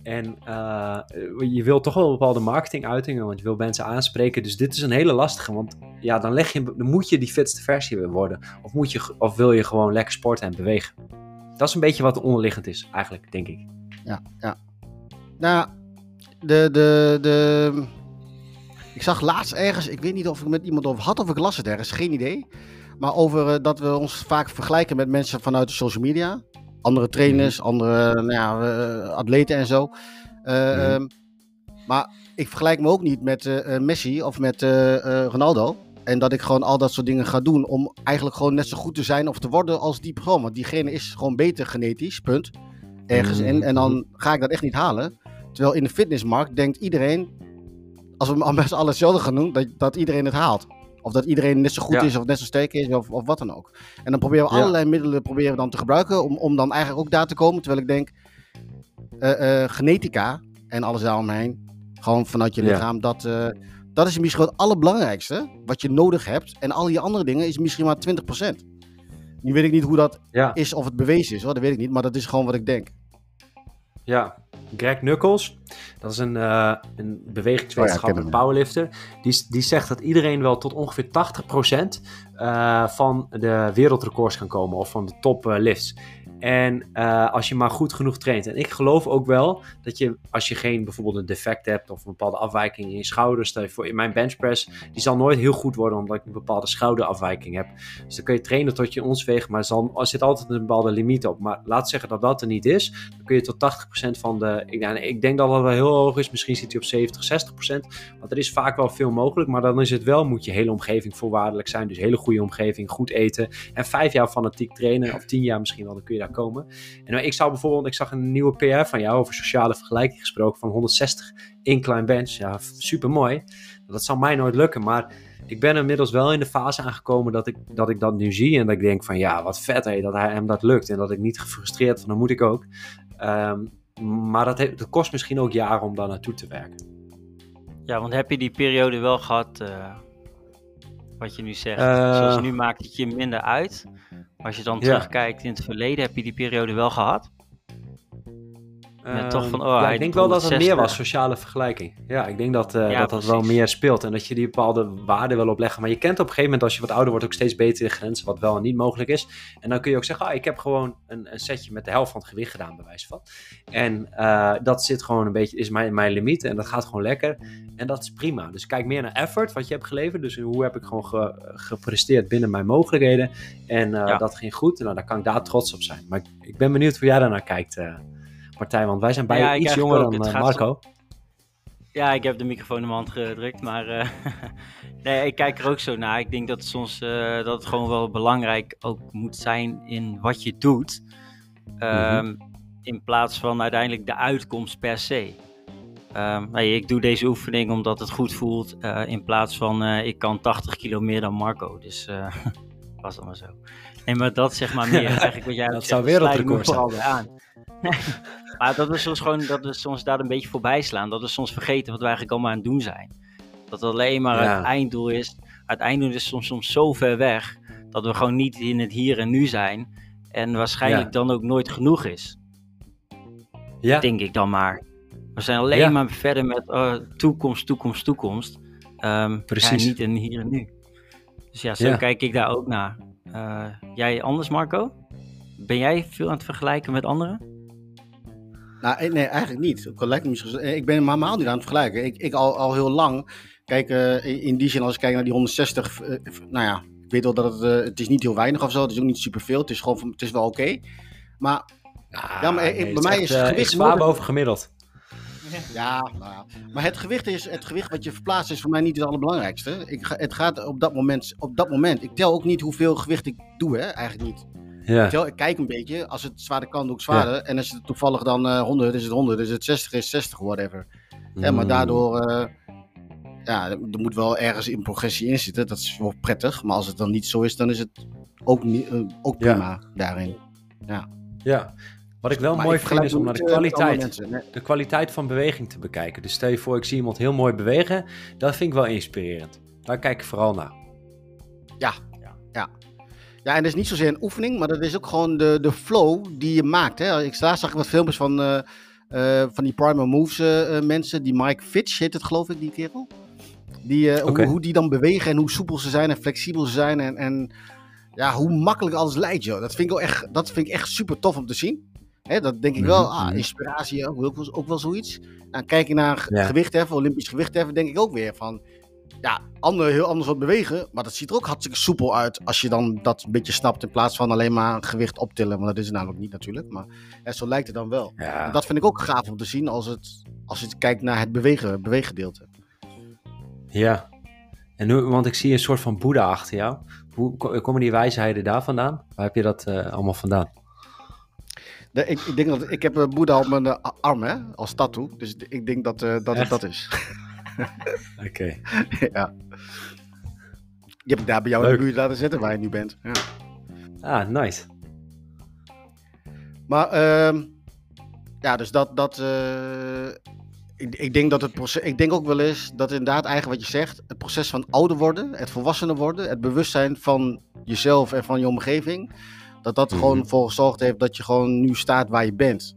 En uh, je wilt toch wel een bepaalde marketinguitingen, want je wil mensen aanspreken. Dus dit is een hele lastige, want ja, dan, leg je, dan moet je die fitste versie worden. Of, moet je, of wil je gewoon lekker sporten en bewegen. Dat is een beetje wat onderliggend is, eigenlijk, denk ik. Ja, ja. Nou, de, de, de... Ik zag laatst ergens, ik weet niet of ik met iemand over had of ik las het ergens, geen idee. Maar over uh, dat we ons vaak vergelijken met mensen vanuit de social media andere trainers, mhm. andere nou ja, uh, atleten en zo. Uh, um, maar ik vergelijk me ook niet met Messi of met Ronaldo. En dat ik gewoon al dat soort dingen ga doen om eigenlijk gewoon net zo goed te zijn of te worden als die persoon. Want diegene is gewoon beter genetisch, punt. Ergens in. Mhm. En dan ga ik dat echt niet halen. Terwijl in de fitnessmarkt denkt iedereen, als we al best alles hetzelfde gaan doen, dat, dat iedereen het haalt. Of dat iedereen net zo goed is of net zo sterk is of, of wat dan ook. En dan proberen we allerlei middelen proberen we dan te gebruiken om, om dan eigenlijk ook daar te komen. Terwijl ik denk, uh, uh, genetica en alles daaromheen, gewoon vanuit je lichaam, dat, uh, dat is misschien het allerbelangrijkste wat je nodig hebt. En al die andere dingen is misschien maar 20%. Nu weet ik niet hoe dat is, of het bewezen is, hoor. dat weet ik niet, maar dat is gewoon wat ik denk. Ja, Greg Knuckles, dat is een, uh, een bewegingswetenschapper, oh powerlifter. Die, die zegt dat iedereen wel tot ongeveer 80% uh, eh, van de wereldrecords kan komen of van de top uh, lifts. En uh, als je maar goed genoeg traint. En ik geloof ook wel dat je, als je geen bijvoorbeeld een defect hebt of een bepaalde afwijking in je schouders. Stel je voor, in mijn benchpress, die zal nooit heel goed worden omdat ik een bepaalde schouderafwijking heb. Dus dan kun je trainen tot je ons weegt, maar er zit altijd een bepaalde limiet op. Maar laat zeggen dat dat er niet is, dan kun je tot 80% van de. Ik, nou, ik denk dat dat wel heel hoog is, misschien zit hij op 70, 60%. Want er is vaak wel veel mogelijk, maar dan is het wel, moet je hele omgeving voorwaardelijk zijn. Dus hele goede omgeving, goed eten. En vijf jaar fanatiek trainen, of tien jaar misschien wel, dan kun je daar komen. En ik zou bijvoorbeeld, ik zag een nieuwe PR van jou over sociale vergelijking gesproken van 160 incline bench. Ja, super mooi. Dat zou mij nooit lukken, maar ik ben inmiddels wel in de fase aangekomen dat ik dat, ik dat nu zie. En dat ik denk van ja, wat vet hé, dat hij, hem dat lukt. En dat ik niet gefrustreerd van dan moet ik ook. Um, maar dat, heeft, dat kost misschien ook jaren om daar naartoe te werken. Ja, want heb je die periode wel gehad, uh, wat je nu zegt? Uh, Zoals nu maakt het je minder uit. Als je dan terugkijkt in het verleden, heb je die periode wel gehad? Toch ehm, van, oh, ja, ik denk wel dat het meer was, sociale vergelijking. Ja, ik denk dat uh, dat, dat wel meer speelt. En dat je die bepaalde waarden wil opleggen. Maar je kent op een gegeven moment, als je wat ouder wordt, ook steeds beter de grenzen, wat wel en niet mogelijk is. En dan kun je ook zeggen, ah, ik heb gewoon een, een setje met de helft van het gewicht gedaan, bij wijze van. En uh, dat zit gewoon een beetje, is mijn, mijn limiet. En dat gaat gewoon lekker. En dat is prima. Dus kijk meer naar effort, wat je hebt geleverd. Dus hoe heb ik gewoon ge, gepresteerd binnen mijn mogelijkheden. En uh, ja. dat ging goed. Nou, dan kan ik daar trots op zijn. Maar ik, ik ben benieuwd hoe jij daarnaar kijkt partij. Want wij zijn beide ja, iets jonger dan uh, Marco. Ja, ik heb de microfoon in mijn hand gedrukt, maar nee, ik kijk er ook zo naar. Ik denk dat, soms, dat het gewoon wel belangrijk ook moet zijn in wat je doet. Um, In plaats van uiteindelijk de uitkomst per se. Um, ik doe deze oefening omdat het goed voelt. Uh, in plaats van uh, ik kan 80 kilo meer dan Marco. Dus uh, was dan maar zo. Nee, maar dat zeg maar meer eigenlijk wat jij Dat zou wereldrecord zijn. aan. maar dat we soms gewoon dat we soms daar een beetje voorbij slaan. Dat we soms vergeten wat we eigenlijk allemaal aan het doen zijn. Dat het alleen maar ja. het einddoel is. Het einddoel is soms, soms zo ver weg. Dat we gewoon niet in het hier en nu zijn. En waarschijnlijk ja. dan ook nooit genoeg is. Ja. Denk ik dan maar. We zijn alleen maar verder met uh, toekomst, toekomst, toekomst. Um, Precies. Ja, niet in hier en nu. Dus ja, zo kijk ik daar ook naar. Uh, jij anders, Marco? Ben jij veel aan het vergelijken met anderen? Nou, nee, eigenlijk niet. Ik ben helemaal niet aan het vergelijken. Ik, ik al, al heel lang. Kijk, uh, in die zin, als ik kijk naar die 160, uh, nou ja, ik weet wel dat het, het is niet heel weinig of zo. Het is ook niet superveel. Het is gewoon, het is wel oké. Okay. Maar, ja, ja maar nee, bij mij is het gewicht zwaar boven gemiddeld. Ja, maar het gewicht, is, het gewicht wat je verplaatst is voor mij niet het allerbelangrijkste. Ik ga, het gaat op dat, moment, op dat moment. Ik tel ook niet hoeveel gewicht ik doe, hè? eigenlijk niet. Ja. Ik, kijk een beetje. Als het zwaarder kan, doe ik zwaarder. En als het toevallig dan uh, 100 is het 100. Dus het 60 is 60, whatever. Mm. Ja, maar daardoor. Uh, ja, er moet wel ergens in progressie in zitten. Dat is wel prettig. Maar als het dan niet zo is, dan is het ook, niet, uh, ook prima ja. daarin. Ja. Ja, wat ik wel mooi vind is om naar de kwaliteit, de kwaliteit van beweging te bekijken. Dus stel je voor, ik zie iemand heel mooi bewegen. Dat vind ik wel inspirerend. Daar kijk ik vooral naar. Ja. Ja, en dat is niet zozeer een oefening, maar dat is ook gewoon de, de flow die je maakt. Hè. Ik zag ik wat filmpjes van, uh, uh, van die Primal Moves uh, mensen. Die Mike Fitch heet het geloof ik, die kerel. Die, okay. hoe, hoe, die dan bewegen en hoe soepel ze zijn en flexibel ze zijn. En, en ja, hoe makkelijk alles leidt, joh. Dat vind ik, wel echt, dat vind ik echt super tof om te zien. Hè, dat denk ik wel, mhm, ah, mhm. inspiratie, ook, wel, ook wel zoiets. Nou, kijk je naar ja. gewichtheffen, Olympisch gewichtheffen, denk ik ook weer van... Ja, ander, heel anders wat bewegen, maar dat ziet er ook hartstikke soepel uit als je dan dat een beetje snapt in plaats van alleen maar gewicht optillen. Want dat is het namelijk niet natuurlijk, maar hè, zo lijkt het dan wel. Ja. dat vind ik ook gaaf om te zien als, het, als je kijkt naar het bewegen, beweeggedeelte. Ja, en nu, want ik zie een soort van boeddha achter jou. Hoe komen die wijsheden daar vandaan? Waar heb je dat uh, allemaal vandaan? ik, ik, denk dat ik heb een Boeddha op mijn uh, arm, hè, als tattoo. Dus ik denk dat, uh, dat het dat is. Oké. Okay. ja. Die heb ik daar bij jou Leuk. in de buurt laten zitten waar je nu bent. Ja. Ah, nice. Maar, uh, ja, dus dat, dat uh, ik, ik, denk dat het proces, ik denk ook wel eens dat inderdaad eigenlijk wat je zegt, het proces van ouder worden, het volwassener worden, het bewustzijn van jezelf en van je omgeving, dat dat gewoon mhm. voor gezorgd heeft dat je gewoon nu staat waar je bent.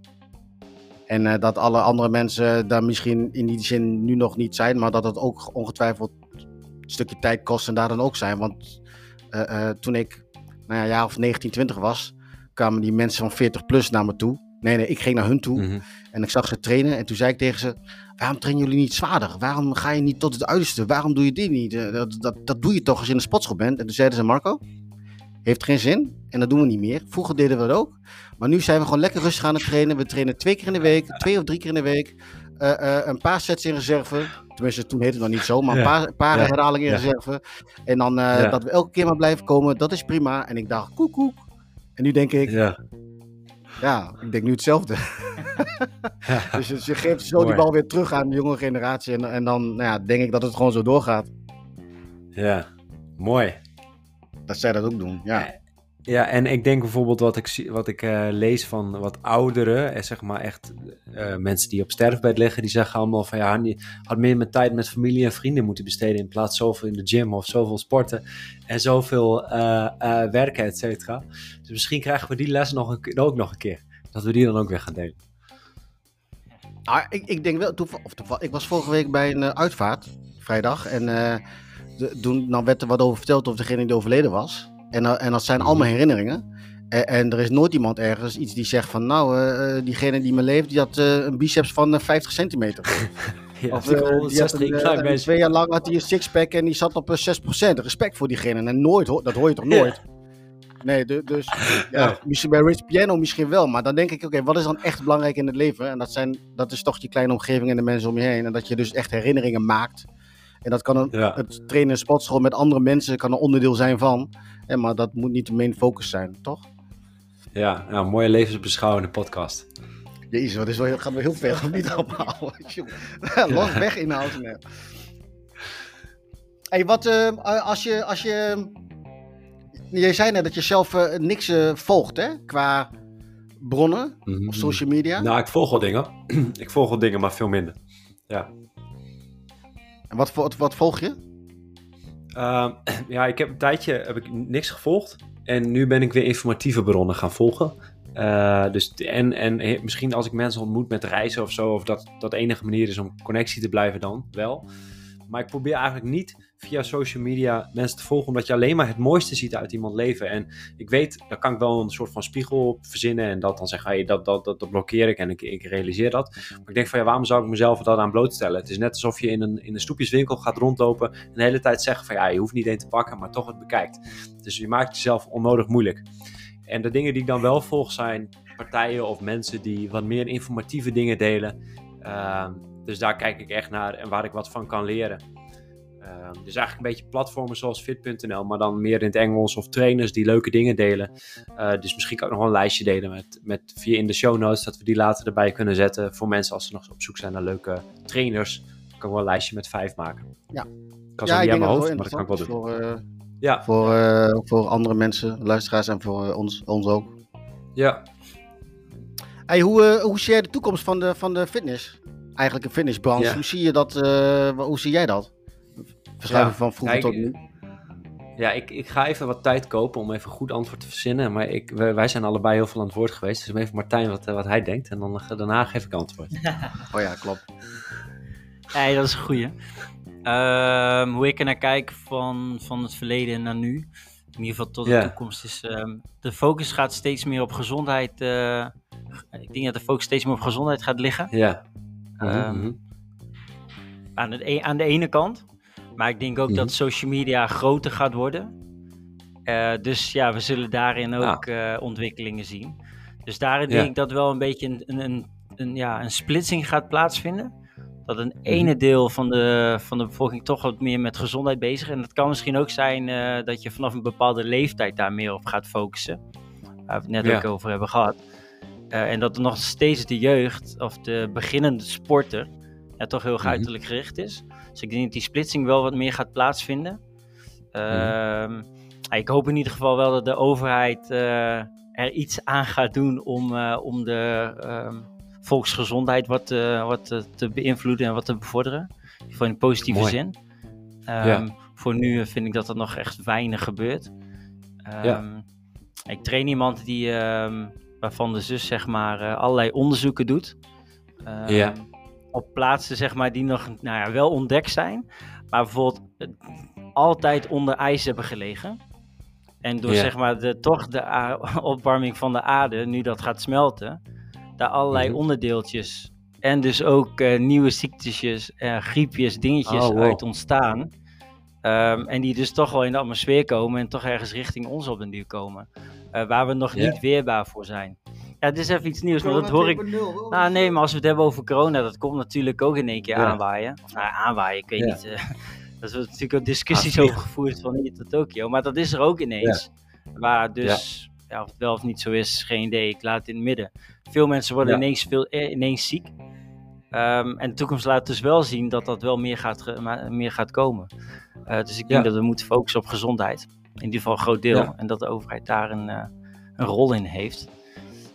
En uh, dat alle andere mensen daar misschien in die zin nu nog niet zijn, maar dat het ook ongetwijfeld een stukje tijd kost en daar dan ook zijn. Want uh, uh, toen ik nou ja, jaar of 19, 20 was, kwamen die mensen van 40 plus naar me toe. Nee, nee, ik ging naar hun toe mm -hmm. en ik zag ze trainen. En toen zei ik tegen ze: Waarom trainen jullie niet zwaarder? Waarom ga je niet tot het uiterste? Waarom doe je dit niet? Dat, dat, dat doe je toch als je in de sportschool bent? En toen zeiden ze: Marco, heeft geen zin. En dat doen we niet meer. Vroeger deden we dat ook. Maar nu zijn we gewoon lekker rustig aan het trainen. We trainen twee keer in de week, twee of drie keer in de week. Uh, uh, een paar sets in reserve. Tenminste, toen heette het nog niet zo, maar een paar, paar ja. herhalingen in ja. reserve. En dan uh, dat we elke keer maar blijven komen, dat is prima. En ik dacht, koek, koek. En nu denk ik, ja, ja ik denk nu hetzelfde. dus, dus je geeft zo Mooi. die bal weer terug aan de jonge generatie. En, en dan nou ja, denk ik dat het gewoon zo doorgaat. Ja, mooi dat zij dat ook doen. Ja. Ja, en ik denk bijvoorbeeld wat ik, wat ik uh, lees van wat ouderen, eh, zeg maar echt uh, mensen die op sterfbed liggen, die zeggen allemaal van ja, had meer met tijd met familie en vrienden moeten besteden in plaats zoveel in de gym of zoveel sporten en zoveel werken, et cetera. Dus misschien krijgen we die les nog een, ook nog een keer, dat we die dan ook weer gaan delen. Ah, ik, ik denk wel, toeval, of toeval, ik was vorige week bij een uitvaart, vrijdag, en de, toen, dan werd er wat over verteld over degene die overleden was. En, uh, en dat zijn allemaal herinneringen. En, en, er is nooit iemand ergens iets die zegt van... Nou, uh, diegene die me leeft, die had uh, een biceps van 50 centimeter. ja, of, die had een, twee jaar lang had hij een sixpack en die zat op 6%. Respect voor diegene. En nooit, dat hoor je toch nooit? Nee, dus ja, misschien bij Rich Piano misschien wel. Maar dan denk ik, oké, wat is dan echt belangrijk in het leven? En dat, zijn, dat is toch je kleine omgeving en de mensen om je heen. En dat je dus echt herinneringen maakt. En dat kan een, het trainen in sportschool met andere mensen kan een onderdeel zijn van. En, maar dat moet niet de main focus zijn, toch? Ja, nou, mooie levensbeschouwende podcast. Jezus, wat is wel, gaat wel heel ver niet allemaal. Lang weg in de auto. Hey, wat uh, als je, als je Jij zei net dat je zelf uh, niks uh, volgt, hè? Qua bronnen mm -hmm. of social media. Nou, ik volg wel dingen. ik volg wel dingen, maar veel minder. Ja. En wat, wat, volg je? Uh, ja, ik heb een tijdje heb ik niks gevolgd. En nu ben ik weer informatieve bronnen gaan volgen. Uh, dus, en, en misschien als ik mensen ontmoet met reizen of zo, of dat dat enige manier is om connectie te blijven dan wel. Maar ik probeer eigenlijk niet via social media mensen te volgen, omdat je alleen maar het mooiste ziet uit iemand leven. En ik weet, daar kan ik wel een soort van spiegel op verzinnen en dat dan zeggen, hey, dat, dat, dat, dat blokkeer ik en ik, ik realiseer dat. Maar ik denk van ja, waarom zou ik mezelf dat aan blootstellen? Het is net alsof je in een, in een stoepjeswinkel gaat rondlopen en de hele tijd zegt van ja, je hoeft niet één te pakken, maar toch het bekijkt. Dus je maakt jezelf onnodig moeilijk. En de dingen die ik dan wel volg zijn partijen of mensen die wat meer informatieve dingen delen. Uh, dus daar kijk ik echt naar en waar ik wat van kan leren. Uh, dus eigenlijk een beetje platformen zoals fit.nl, maar dan meer in het Engels of trainers die leuke dingen delen. Uh, dus misschien kan ik nog wel een lijstje delen met, met via in de show notes, dat we die later erbij kunnen zetten voor mensen als ze nog op zoek zijn naar leuke trainers. Dan kan ik wel een lijstje met vijf maken. Ja. Ik kan ja, niet aan mijn hoofd, maar dat kan ik wel doen. Voor, uh, ja. voor, uh, voor andere mensen, luisteraars en voor ons, ons ook. Ja. Hey, hoe, hoe zie jij de toekomst van de, van de fitness? Eigenlijk een fitnessbranche. Ja. Hoe zie je dat? hoe zie jij dat? Verschuiven ja, van vroeger tot nu. Ja, ik, ik ga even wat tijd kopen om even goed antwoord te verzinnen. Maar ik, wij, zijn allebei heel veel aan het woord geweest. Dus even Martijn wat, wat hij denkt. En dan, daarna geef ik antwoord. oh ja, klopt. Nee, dat is een goeie. Um, hoe ik er naar kijk van, van het verleden naar nu. In ieder geval tot de toekomst is... Um, de focus gaat steeds meer op gezondheid. Uh, ik denk dat de focus steeds meer op gezondheid gaat liggen. Ja. Um, aan, de, e-, aan de ene kant. Maar ik denk ook dat mhm. social media groter gaat worden. Uh, dus ja, we zullen daarin ook uh, ontwikkelingen zien. Dus daarin denk ik dat wel een beetje een, een, een, ja, een splitsing gaat plaatsvinden. Dat een mhm. ene deel van de, van de bevolking toch wat meer met gezondheid bezig is. En dat kan misschien ook zijn uh, dat je vanaf een bepaalde leeftijd daar meer op gaat focussen. Waar we het net ook over hebben gehad. en dat er nog steeds de jeugd of de beginnende sporter ja, toch heel erg mhm. uiterlijk gericht is. Dus ik denk dat die splitsing wel wat meer gaat plaatsvinden. Uh, ik hoop in ieder geval wel dat de overheid uh, er iets aan gaat doen om, uh, om de uh, volksgezondheid wat, wat te beïnvloeden en wat te bevorderen. In een positieve Mooi. zin. Ja. Voor nu vind ik dat er nog echt weinig gebeurt. Ja. Ik train iemand die, waarvan de zus zeg maar allerlei onderzoeken doet. ja op plaatsen zeg maar, die nog nou ja, wel ontdekt zijn, maar bijvoorbeeld eh, altijd onder ijs hebben gelegen. En door zeg maar de, toch de opwarming van de aarde, nu dat gaat smelten, daar allerlei mhm. onderdeeltjes en dus ook uh, nieuwe ziektes, uh, griepjes, dingetjes oh, uit ontstaan. Um, en die dus toch wel in de atmosfeer komen en toch ergens richting ons op den duur komen. Uh, waar we nog niet weerbaar voor zijn. Ja, het is even iets nieuws, maar dat hoor ik. Nou, nee, maar als we het hebben over corona, dat komt natuurlijk ook in één keer aanwaaien. Of nou, aanwaaien, ik weet niet. Uh, dat is natuurlijk ook discussies over gevoerd van hier tot Tokio. Maar dat is er ook ineens. Waar dus, ja. of het wel of niet zo is, geen idee. Ik laat het in het midden. Veel mensen worden ineens, veel, eh, ineens ziek. Um, en de toekomst laat dus wel zien dat dat wel meer gaat, meer gaat komen. Uh, dus ik denk dat we moeten focussen op gezondheid. In ieder geval een groot deel. En dat de overheid daar een, uh, een rol in heeft.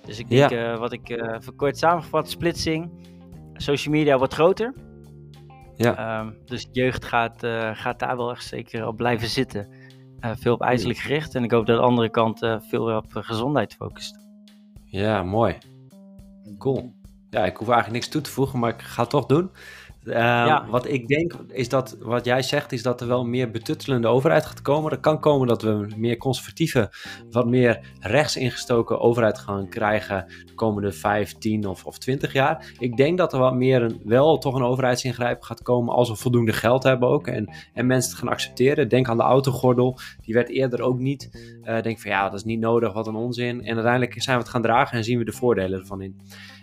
Dus ik denk, ja. uh, wat ik uh, kort samengevat, splitsing. Social media wordt groter. Ja. Um, dus jeugd gaat, uh, gaat daar wel echt zeker op blijven zitten. veel op ijselijk gericht. En ik hoop dat de andere kant veel op gezondheid focust. Ja, mooi. Cool. Ja, ik hoef eigenlijk niks toe te voegen, maar ik ga het toch doen. Uh, Wat ik denk is dat, wat jij zegt, is dat er wel meer betuttelende overheid gaat komen. Er kan komen dat we een meer conservatieve, wat meer rechts ingestoken overheid gaan krijgen de komende 5, 10 of, of 20 jaar. Ik denk dat er wat meer een, wel toch een overheidsingrijp gaat komen als we voldoende geld hebben ook. En, en mensen het gaan accepteren. Denk aan de autogordel. Die werd eerder ook niet. Uh, denk van ja, dat is niet nodig, wat een onzin. En uiteindelijk zijn we het gaan dragen en zien we de voordelen ervan in.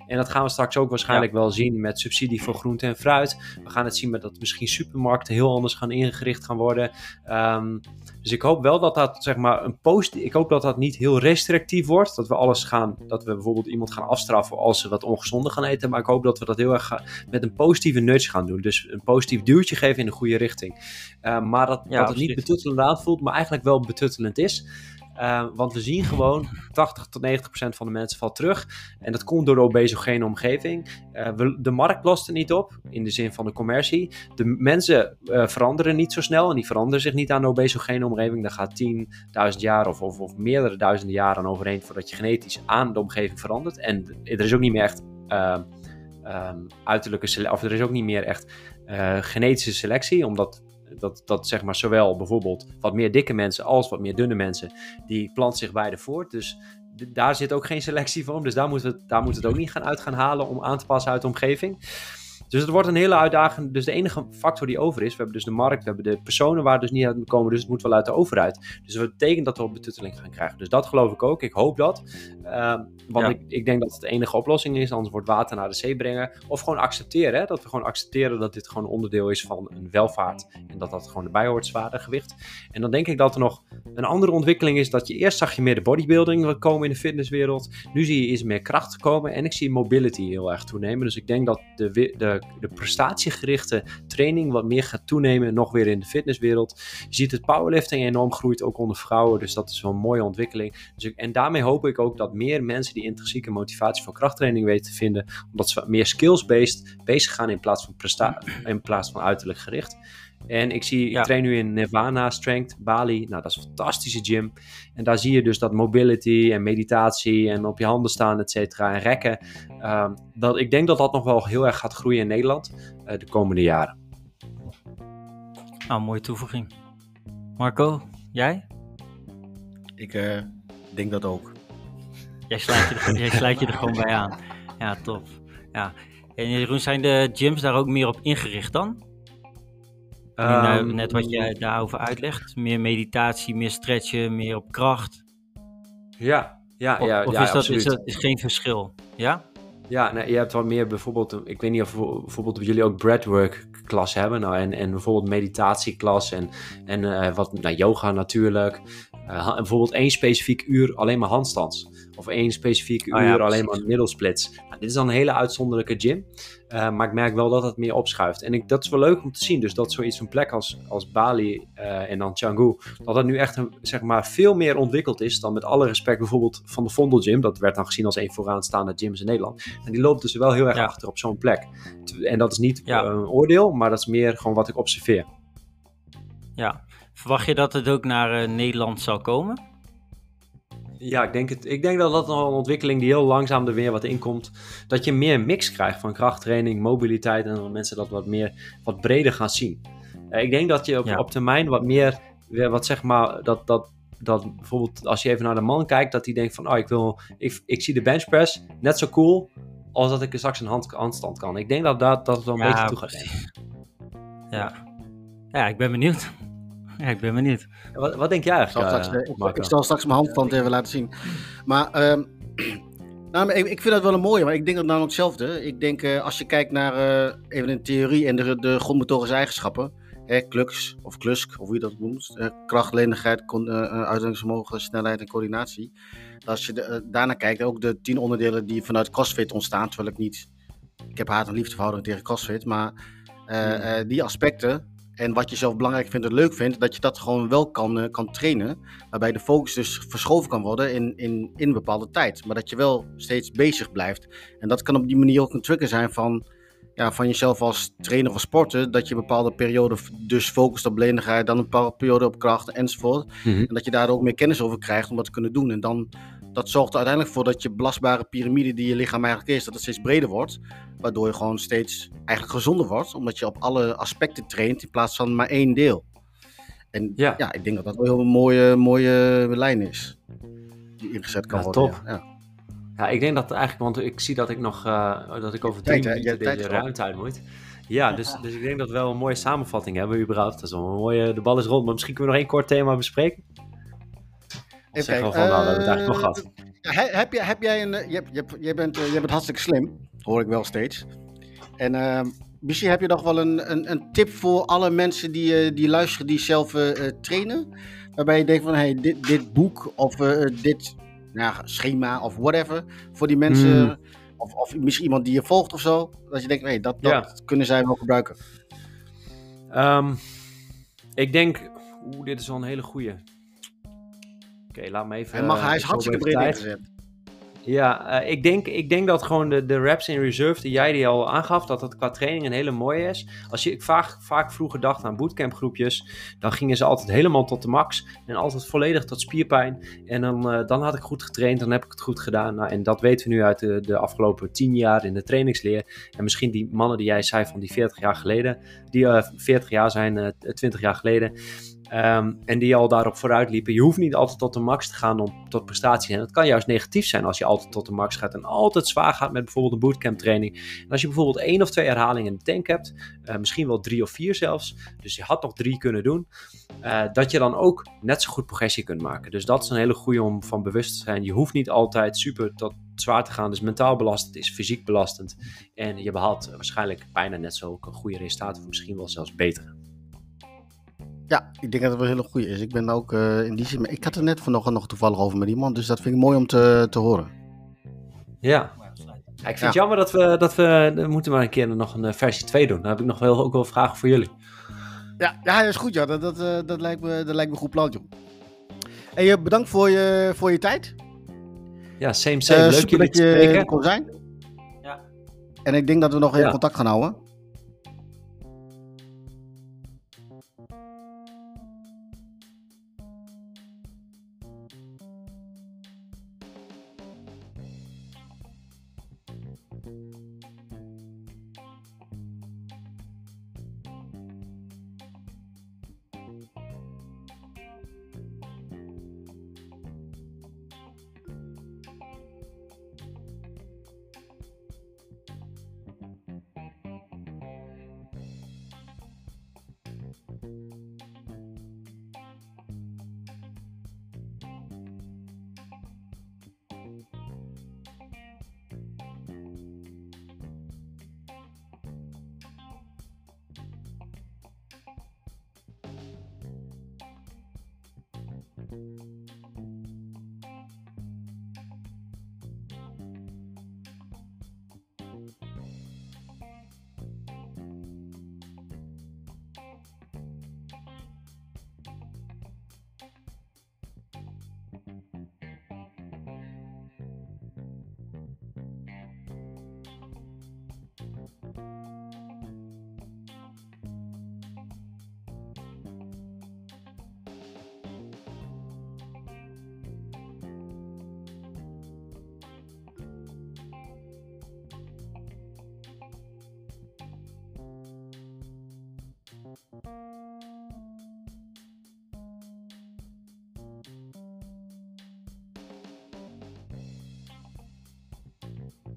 En dat gaan we straks ook waarschijnlijk wel zien met subsidie voor groente en fruit. We gaan het zien met dat misschien supermarkten heel anders gaan ingericht gaan worden. Um, dus ik hoop wel dat dat zeg maar een post. Ik hoop dat dat niet heel restrictief wordt. Dat we alles gaan. Dat we bijvoorbeeld iemand gaan afstraffen als ze wat ongezonder gaan eten. Maar ik hoop dat we dat heel erg met een positieve nudge gaan doen. Dus een positief duwtje geven in de goede richting. Uh, maar dat, dat het niet betuttelend aanvoelt, maar eigenlijk wel betuttelend is. Uh, want we zien gewoon 80 tot 90 procent van de mensen valt terug. En dat komt door de obesogene omgeving. Uh, we, de markt lost er niet op, in de zin van de commercie. De mensen uh, veranderen niet zo snel en die veranderen zich niet aan de obesogene omgeving. Daar gaat 10.000 jaar of, of, of, meerdere duizenden jaren overheen voordat je genetisch aan de omgeving verandert. En er is ook niet meer echt um, uiterlijke selectie, of er is ook niet meer echt genetische selectie, omdat dat, dat zeg maar zowel bijvoorbeeld wat meer dikke mensen als wat meer dunne mensen, die planten zich beide voort. Dus daar zit ook geen selectie van. Dus daar moeten we, daar we het ook niet gaan uit gaan halen om aan te passen uit de omgeving. Dus het wordt een hele uitdaging. Dus de enige factor die over is, we hebben dus de markt, we hebben de personen waar dus niet uit komen, dus het moet wel uit de overheid. Dus dat betekent dat we betutteling gaan krijgen. Dus dat geloof ik ook. Ik hoop dat. Uh, want ik, ik denk dat het de enige oplossing is, anders wordt water naar de zee brengen. Of gewoon accepteren, hè? dat we gewoon accepteren dat dit gewoon onderdeel is van een welvaart. En dat dat gewoon erbij hoort, zwaardergewicht. En dan denk ik dat er nog een andere ontwikkeling is, dat je eerst zag je meer de bodybuilding komen in de fitnesswereld. Nu zie je iets meer kracht komen en ik zie mobility heel erg toenemen. Dus ik denk dat de, de de prestatiegerichte training wat meer gaat toenemen, nog weer in de fitnesswereld. Je ziet het powerlifting enorm groeit, ook onder vrouwen, dus dat is wel een mooie ontwikkeling. Dus en daarmee hoop ik ook dat meer mensen die intrinsieke motivatie voor krachttraining weten te vinden, omdat ze meer skills-based bezig gaan in plaats van, presta in plaats van uiterlijk gericht. En ik zie, ik train nu in Nirvana Strength, Bali. Nou, dat is een fantastische gym. En daar zie je dus dat mobility en meditatie en op je handen staan, et cetera, en rekken. Um, dat, ik denk dat dat nog wel heel erg gaat groeien in Nederland uh, de komende jaren. Nou, mooie toevoeging. Marco, jij? Ik uh, denk dat ook. Jij sluit je, er, jij sluit je er gewoon bij aan. Ja, tof. Ja. En Jeroen, zijn de gyms daar ook meer op ingericht dan? Um, net wat jij daarover uitlegt. Meer meditatie, meer stretchen, meer op kracht. Ja, ja, ja. Of, ja, is, dat, is dat is geen verschil? Ja? Ja, nee, je hebt wat meer bijvoorbeeld, ik weet niet of bijvoorbeeld jullie ook breathwork klas hebben. Nou, en, en bijvoorbeeld meditatieklas en, en uh, wat, nou, yoga natuurlijk. Uh, bijvoorbeeld één specifiek uur alleen maar handstands. Of één specifiek oh, uur alleen maar middelsplits. Nou, dit is dan een hele uitzonderlijke gym. Uh, maar ik merk wel dat het meer opschuift. En ik, dat is wel leuk om te zien. Dus dat zoiets een plek als, als Bali uh, en dan Canggu, dat dat nu echt een, zeg maar, veel meer ontwikkeld is dan met alle respect bijvoorbeeld van de Vondel Gym. Dat werd dan gezien als een vooraanstaande gyms in Nederland. En die loopt dus wel heel erg achter op zo'n plek. En dat is niet ja. een oordeel, maar dat is meer gewoon wat ik observeer. Ja, verwacht je dat het ook naar uh, Nederland zal komen? Ja, ik denk, het, ik denk dat dat nog een ontwikkeling die heel langzaam er weer wat in komt. Dat je meer mix krijgt van krachttraining, mobiliteit en dat mensen dat wat meer, wat breder gaan zien. Uh, ik denk dat je op, ja. op termijn wat meer, wat zeg maar, dat, dat, dat bijvoorbeeld als je even naar de man kijkt, dat hij denkt van, oh, ik wil, ik, ik zie de benchpress net zo cool als dat ik er straks een hand, handstand kan. Ik denk dat dat, dat het wel een ja, beetje toe gaat. Ja. ja, ik ben benieuwd. Ja, ik ben benieuwd. Wat, wat denk jij eigenlijk? Ik zal, straks, uh, ik, ik, zal straks mijn handstand even laten zien. Maar um, nou, ik, ik, vind dat wel een mooie, maar ik denk dat nou hetzelfde. Ik denk uh, als je kijkt naar uh, even een theorie en de, de grondmotorische eigenschappen. Hè, klux of klusk, of hoe je dat noemt. Uh, kracht, lenigheid, uitdrukkingsvermogen, snelheid en coördinatie. Als je de, daarna kijkt, ook de tien onderdelen die vanuit CrossFit ontstaan. Terwijl ik niet... Ik heb haat en liefdeverhouding tegen CrossFit, maar... Hmm. die aspecten, en wat je zelf belangrijk vindt en leuk vindt, dat je dat gewoon wel kan, uh, kan trainen. Waarbij de focus dus verschoven kan worden in, in, in een bepaalde tijd. Maar dat je wel steeds bezig blijft. En dat kan op die manier ook een trigger zijn van, ja, van jezelf als trainer of sporter. Dat je een bepaalde periode dus focust op lenigheid, dan een bepaalde periode op kracht enzovoort. Mm-hmm. En dat je daar ook meer kennis over krijgt om dat te kunnen doen. En dan dat zorgt er uiteindelijk voor dat je belastbare piramide die je lichaam eigenlijk is, dat het steeds breder wordt. Waardoor je gewoon steeds eigenlijk gezonder wordt, omdat je op alle aspecten traint in plaats van maar één deel. En ja, ja ik denk dat dat wel een mooie, mooie lijn is, die ingezet kan worden. Top. Ja. ja. ik denk dat eigenlijk, want ik zie dat ik nog, uh, dat ik over drie minuten deze ruimte uit moet. Ja, dus, dus ik denk dat we wel een mooie samenvatting hebben überhaupt. Dat is wel een mooie, de bal is rond, maar misschien kunnen we nog één kort thema bespreken. Even zeggen van, nou, we hebben het eigenlijk nog gehad. Eh, heb, jij, heb jij een, je, je, je, bent, je bent hartstikke slim, hoor ik wel steeds. En uh, misschien heb je nog wel een, een, een, tip voor alle mensen die, eh, die luisteren, die zelf uh, trainen. Waarbij je denkt van, hey, dit, dit boek of dit nou, schema of whatever. Voor die mensen, hmm. of, of misschien iemand die je volgt of zo. Dat je denkt, hey, dat, dat kunnen zij wel gebruiken. Um, ik denk, oeh, dit is wel een hele goede. Oké, laat me even... Hij, mag, hij is hartstikke breed ingezet. Ja, uh, ik, denk, ik denk dat gewoon de, de reps in reserve die jij die al aangaf, dat dat qua training een hele mooie is. Als je, ik vaak, vaak vroeger dacht aan bootcampgroepjes, dan gingen ze altijd helemaal tot de max en altijd volledig tot spierpijn. En dan, uh, dan had ik goed getraind, dan heb ik het goed gedaan. Nou, en dat weten we nu uit de, de afgelopen tien jaar in de trainingsleer. En misschien die mannen die jij zei van die 40 jaar geleden, die uh, eh, 40 jaar zijn, 20 jaar geleden Ehm, en die al daarop vooruit liepen. Je hoeft niet altijd tot de max te gaan om tot prestatie. En het kan juist negatief zijn als je altijd tot de max gaat en altijd zwaar gaat met bijvoorbeeld een bootcamp training. En als je bijvoorbeeld één of twee herhalingen in de tank hebt, uh, misschien wel drie of vier zelfs, dus je had nog drie kunnen doen, uh, dat je dan ook net zo goed progressie kunt maken. Dus dat is een hele goede om van bewust te zijn. Je hoeft niet altijd super tot zwaar te gaan. Dus mentaal belastend is fysiek belastend. En je behaalt waarschijnlijk bijna net zo een goede resultaat, of misschien wel zelfs betere. Ja, ik denk dat het wel een hele goede is. Ik ben ook uh, in die zin. Ik had er net vanochtend nog toevallig over met iemand, dus dat vind ik mooi om te, te horen. Ja. ja ik vind het jammer dat we, dat we. We moeten maar een keer nog een eh, versie 2 doen. Dan heb ik nog wel, ook wel vragen voor jullie. Ja, ja dat is goed, ja. Dat, dat, uh, dat, lijkt, me, dat lijkt me een goed plan, joh. En je bedankt voor je, voor je tijd. Ja, same, same. Uh, Leuk jullie te spreken. kon zijn. Ja. En ik denk dat we nog even ja. contact gaan houden. you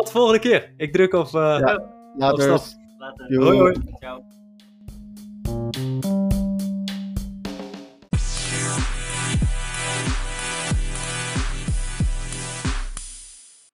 Tot de volgende keer. Ik druk op, uh, ja, later. Later. Hoi, hoi.